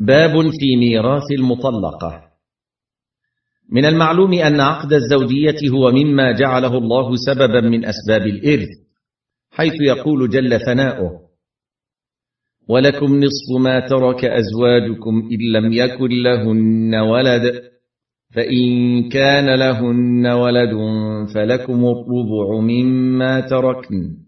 باب في ميراث المطلقة. من المعلوم أن عقد الزوجية هو مما جعله الله سببا من أسباب الإرث حيث يقول جل ثناؤه ولكم نصف ما ترك أزواجكم إن لم يكن لهن ولد فإن كان لهن ولد فلكم الربع مما تركن.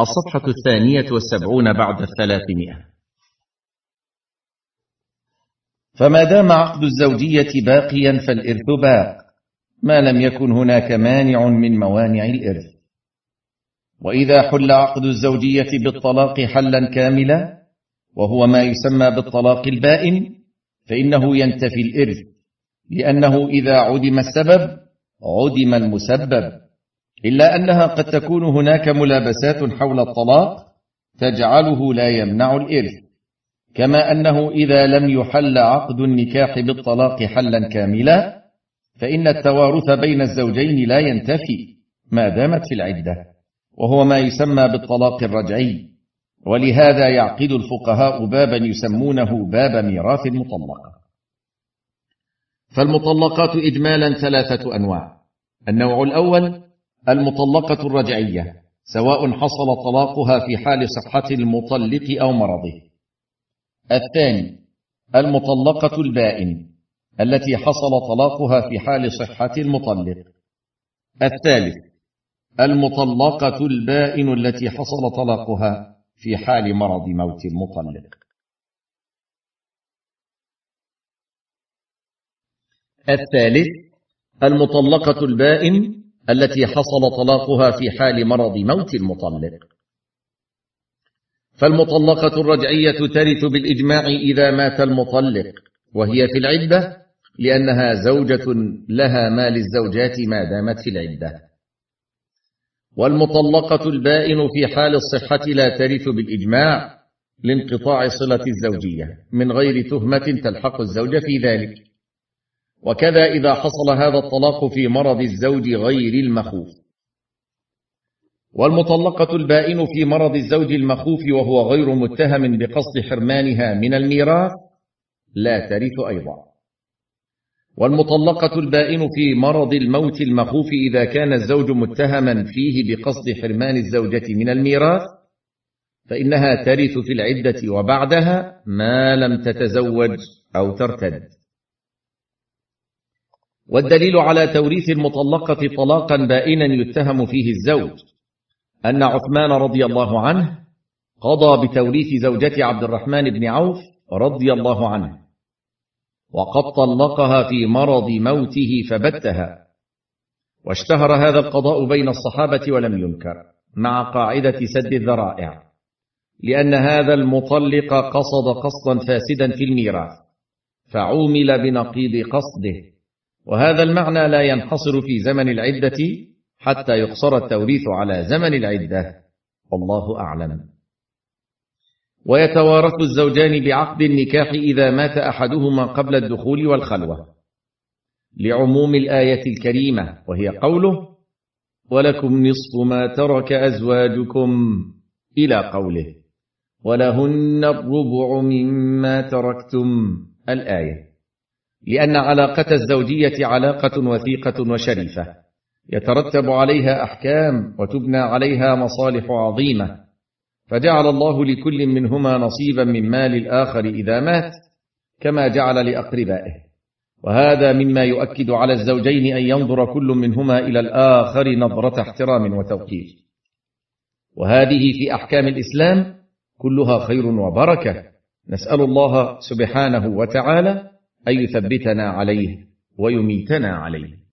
الصفحة الثانية والسبعون بعد الثلاثمائة. فما دام عقد الزوجية باقيا فالارث باق ما لم يكن هناك مانع من موانع الإرث. وإذا حل عقد الزوجية بالطلاق حلا كاملا وهو ما يسمى بالطلاق البائن فإنه ينتفي الإرث لأنه إذا عدم السبب عدم المسبب. إلا أنها قد تكون هناك ملابسات حول الطلاق تجعله لا يمنع الإرث. كما أنه إذا لم يحل عقد النكاح بالطلاق حلا كاملا فإن التوارث بين الزوجين لا ينتفي ما دامت في العدة وهو ما يسمى بالطلاق الرجعي. ولهذا يعقد الفقهاء بابا يسمونه باب ميراث المطلقه فالمطلقات اجمالا ثلاثة أنواع. النوع الأول المطلقة الرجعية سواء حصل طلاقها في حال صحه المطلق أو مرضه. الثاني المطلقة البائن التي حصل طلاقها في حال صحة المطلق. الثالث المطلقة البائن التي حصل طلاقها في حال مرض موت المطلق. الثالث المطلقة البائن التي حصل طلاقها في حال مرض موت المطلق. فالمطلقة الرجعية ترث بالإجماع إذا مات المطلق وهي في العدة لأنها زوجة لها ما للزوجات ما دامت في العدة. والمطلقة البائن في حال الصحة لا ترث بالإجماع لانقطاع صلة الزوجية من غير تهمة تلحق الزوج في ذلك. وكذا إذا حصل هذا الطلاق في مرض الزوج غير المخوف. والمطلقة البائن في مرض الزوج المخوف وهو غير متهم بقصد حرمانها من الميراث لا ترث أيضا. والمطلقة البائن في مرض الموت المخوف إذا كان الزوج متهما فيه بقصد حرمان الزوجة من الميراث فإنها ترث في العدة وبعدها ما لم تتزوج أو ترتد. والدليل على توريث المطلقة طلاقا بائنا يتهم فيه الزوج أن عثمان رضي الله عنه قضى بتوريث زوجة عبد الرحمن بن عوف رضي الله عنه وقد طلقها في مرض موته فبتها واشتهر هذا القضاء بين الصحابة ولم ينكر مع قاعدة سد الذرائع لأن هذا المطلق قصد قصدا فاسدا في الميراث فعومل بنقيض قصده. وهذا المعنى لا ينحصر في زمن العدة حتى يقصر التوريث على زمن العدة. والله أعلم. ويتوارث الزوجان بعقد النكاح إذا مات أحدهما قبل الدخول والخلوة. لعموم الآية الكريمة وهي قوله ولكم نصف ما ترك أزواجكم إلى قوله. ولهن الربع مما تركتم الآية. لأن علاقة الزوجية علاقة وثيقة وشريفة. يترتب عليها أحكام وتبنى عليها مصالح عظيمة. فجعل الله لكل منهما نصيبا من مال الآخر إذا مات كما جعل لأقربائه. وهذا مما يؤكد على الزوجين أن ينظر كل منهما إلى الآخر نظرة احترام وتوقير وهذه في أحكام الإسلام كلها خير وبركة. نسأل الله سبحانه وتعالى ان يثبتنا عليه ويميتنا عليه.